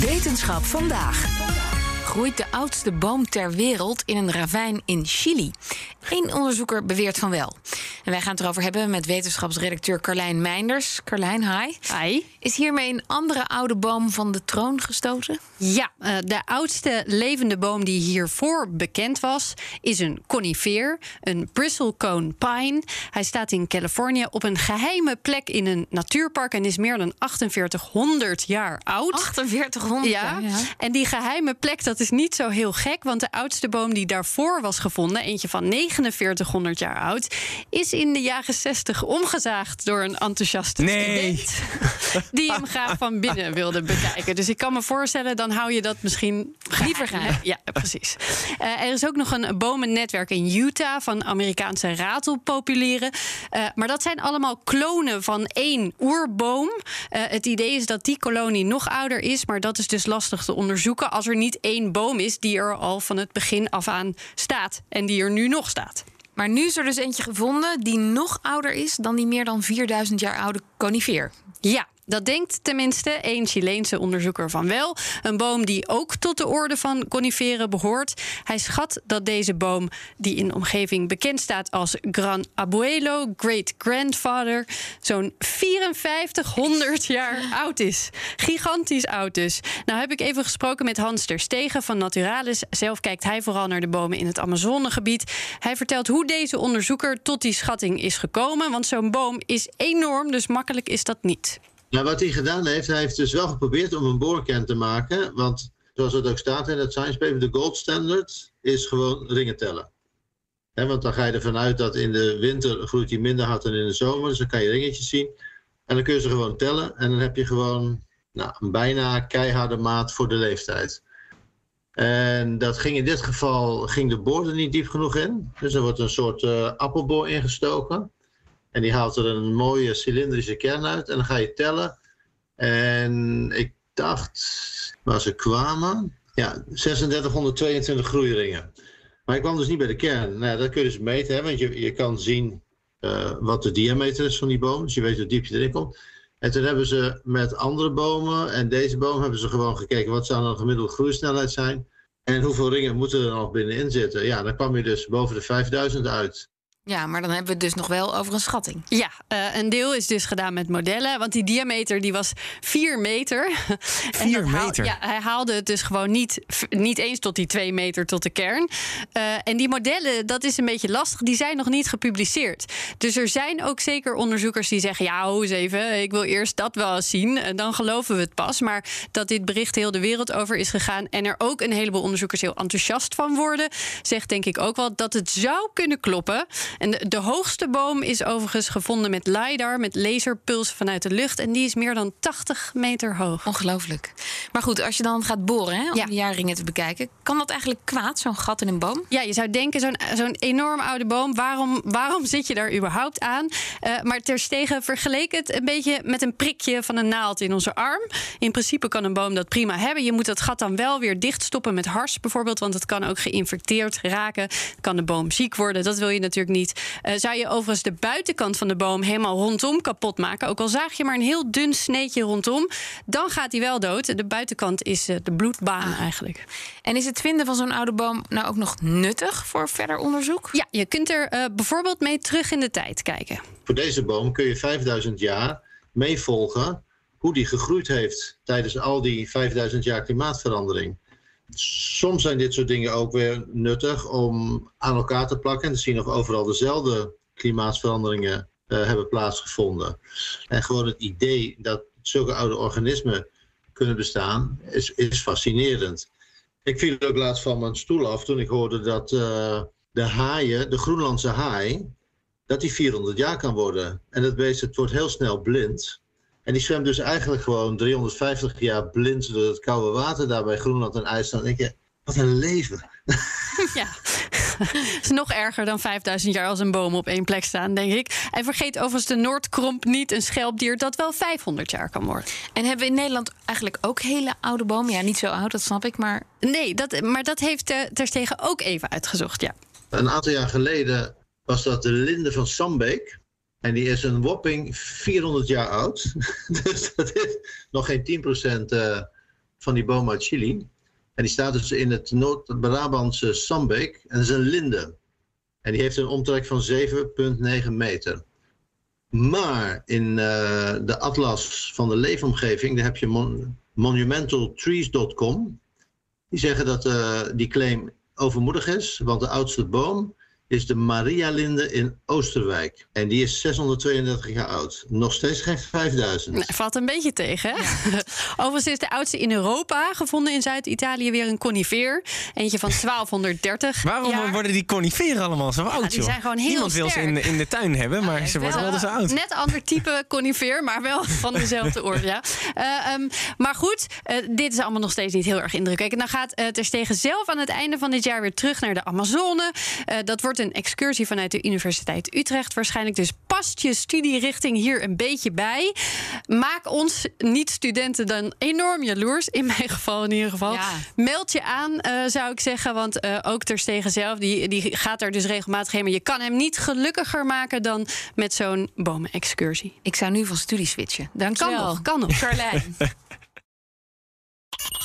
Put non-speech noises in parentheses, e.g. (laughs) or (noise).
Wetenschap vandaag. Groeit de oudste boom ter wereld in een ravijn in Chili? Eén onderzoeker beweert van wel. En wij gaan het erover hebben met wetenschapsredacteur Carlijn Meinders. Carlijn, hi. Hi. Is hiermee een andere oude boom van de troon gestoten? Ja, uh, de oudste levende boom die hiervoor bekend was, is een conifeer, een bristlecone pine. Hij staat in Californië op een geheime plek in een natuurpark en is meer dan 4800 jaar oud. 4800 ja. ja. En die geheime plek, dat is niet zo heel gek, want de oudste boom die daarvoor was gevonden, eentje van 4900 jaar oud, is in de jaren 60 omgezaagd door een enthousiaste nee. student. Die hem graag van binnen wilde bekijken. Dus ik kan me voorstellen, dan hou je dat misschien liever geheim. Ja, precies. Uh, (laughs) er is ook nog een bomennetwerk in Utah van Amerikaanse ratelpopulieren. Uh, maar dat zijn allemaal klonen van één oerboom. Uh, het idee is dat die kolonie nog ouder is, maar dat is dus lastig te onderzoeken als er niet één boom is die er al van het begin af aan staat en die er nu nog staat. Maar nu is er dus eentje gevonden die nog ouder is dan die meer dan 4000 jaar oude conifeer. Ja, dat denkt tenminste één Chileense onderzoeker van wel. Een boom die ook tot de orde van coniferen behoort. Hij schat dat deze boom, die in de omgeving bekend staat als Gran Abuelo, Great Grandfather, zo'n 5400 jaar oud is. Gigantisch oud dus. Nou heb ik even gesproken met Hans ter Stegen van Naturalis. Zelf kijkt hij vooral naar de bomen in het Amazonegebied. Hij vertelt hoe deze onderzoeker tot die schatting is gekomen. Want zo'n boom is enorm, dus makkelijk is dat niet. Nou, wat hij gedaan heeft, hij heeft dus wel geprobeerd om een boorkern te maken. Want zoals het ook staat in het science paper, de gold standard is gewoon ringen tellen. Want dan ga je ervan uit dat in de winter groeit hij minder hard dan in de zomer. Dus dan kan je ringetjes zien. En dan kun je ze gewoon tellen. En dan heb je gewoon nou, een bijna keiharde maat voor de leeftijd. En dat ging in dit geval, ging de boor er niet diep genoeg in. Dus er wordt een soort uh, appelboor ingestoken. En die haalt er een mooie cilindrische kern uit. En dan ga je tellen. En ik dacht, waar ze kwamen, ja, 3622 groeiringen. Maar ik kwam dus niet bij de kern. Nou, dat kun je dus meten, hè, want je, je kan zien uh, wat de diameter is van die boom. Dus je weet hoe diep je erin komt. En toen hebben ze met andere bomen en deze boom hebben ze gewoon gekeken wat zou dan de gemiddelde groeisnelheid zijn. En hoeveel ringen moeten er nog binnenin zitten. Ja, dan kwam je dus boven de 5000 uit. Ja, maar dan hebben we het dus nog wel over een schatting. Ja, uh, een deel is dus gedaan met modellen. Want die diameter die was 4 meter. (laughs) 4 meter? ja, hij haalde het dus gewoon niet, niet eens tot die 2 meter tot de kern. Uh, en die modellen, dat is een beetje lastig. Die zijn nog niet gepubliceerd. Dus er zijn ook zeker onderzoekers die zeggen... ja, hoe eens even, ik wil eerst dat wel eens zien. En dan geloven we het pas. Maar dat dit bericht heel de wereld over is gegaan... en er ook een heleboel onderzoekers heel enthousiast van worden... zegt denk ik ook wel dat het zou kunnen kloppen... En de, de, hoogste boom is overigens gevonden met LiDAR, met laserpulsen vanuit de lucht. En die is meer dan 80 meter hoog. Ongelooflijk. Maar goed, als je dan gaat boren hè, om Ja. de jaarringen te bekijken, kan dat eigenlijk kwaad, zo'n gat in een boom? Ja, je zou denken, zo'n zo'n enorm oude boom, waarom, waarom zit je daar überhaupt aan? Eh, maar ter stegen vergeleek het een beetje met een prikje van een naald in onze arm. In principe kan een boom dat prima hebben. Je moet dat gat dan wel weer dichtstoppen met hars bijvoorbeeld, want het kan ook geïnfecteerd raken. Kan de boom ziek worden, dat wil je natuurlijk niet. Eh, zou je overigens de buitenkant van de boom helemaal rondom kapot maken, ook al zaag je maar een heel dun sneetje rondom, dan gaat hij wel dood. De buitenkant is eh, de bloedbaan eigenlijk. En is het vinden van zo'n oude boom nou ook nog nuttig voor verder onderzoek? Ja, je kunt er eh, bijvoorbeeld mee terug in de tijd kijken. Voor deze boom kun je 5000 jaar meevolgen hoe die gegroeid heeft tijdens al die 5000 jaar klimaatverandering. Soms zijn dit soort dingen ook weer nuttig om aan elkaar te plakken en te zien of overal dezelfde klimaatveranderingen eh, hebben plaatsgevonden. En gewoon het idee dat zulke oude organismen kunnen bestaan, is, is fascinerend. Ik viel ook laatst van mijn stoel af toen ik hoorde dat eh, de haaien, de Groenlandse haai, dat die 400 jaar kan worden. En dat beest het wordt heel snel blind. En die zwemt dus eigenlijk gewoon 350 jaar blind door het koude water daar bij Groenland en IJsland. En denk je, wat een leven. (laughs) Ja, (laughs) is nog erger dan 5000 jaar als een boom op één plek staan, denk ik. En vergeet overigens de Noordkromp niet, een schelpdier dat wel 500 jaar kan worden. En hebben we in Nederland eigenlijk ook hele oude bomen? Ja, niet zo oud, dat snap ik, maar... Nee, dat, maar dat heeft uh, Terstegen ook even uitgezocht, ja. Een aantal jaar geleden was dat de linde van Sambeek. En die is een whopping 400 jaar oud. (laughs) dus dat is nog geen 10% uh, van die boom uit Chili. En die staat dus in het Noord-Brabantse Sambeek. En dat is een linde. En die heeft een omtrek van 7,9 meter. Maar in uh, de atlas van de leefomgeving, daar heb je mon monumentaltrees.com. Die zeggen dat uh, die claim overmoedig is, want de oudste boom is de Maria-linde in Oosterwijk. En die is 632 jaar oud. Nog steeds geen 5000. Nou, valt een beetje tegen, hè? Ja. (laughs) Overigens is de oudste in Europa gevonden in Zuid-Italië weer een conifeer. Eentje van 1230 Waarom jaar. worden die coniferen allemaal zo oud, die joh? zijn gewoon heel Niemand wil ze in, de- in de tuin hebben, maar ze worden wel eens oud. Net ander type conifeer, maar wel van dezelfde orde. Ja. Eh, ehm, maar goed, eh, dit is allemaal nog steeds niet heel erg indrukwekkend. Dan gaat uh, Ter Stegen zelf aan het einde van dit jaar weer terug naar de Amazone. Eh, dat wordt een excursie vanuit de Universiteit Utrecht waarschijnlijk. Dus past je studierichting hier een beetje bij. Maak ons niet-studenten dan enorm jaloers. In mijn geval in ieder geval. Ja. Meld je aan, eh, zou ik zeggen. Want eh, ook Ter Stegen zelf, die, die gaat er dus regelmatig heen. Maar je kan hem niet gelukkiger maken dan met zo'n bomenexcursie. Ik zou nu van studie switchen. Kan Dankjewel. nog, kan nog. Carlijn. (laughs)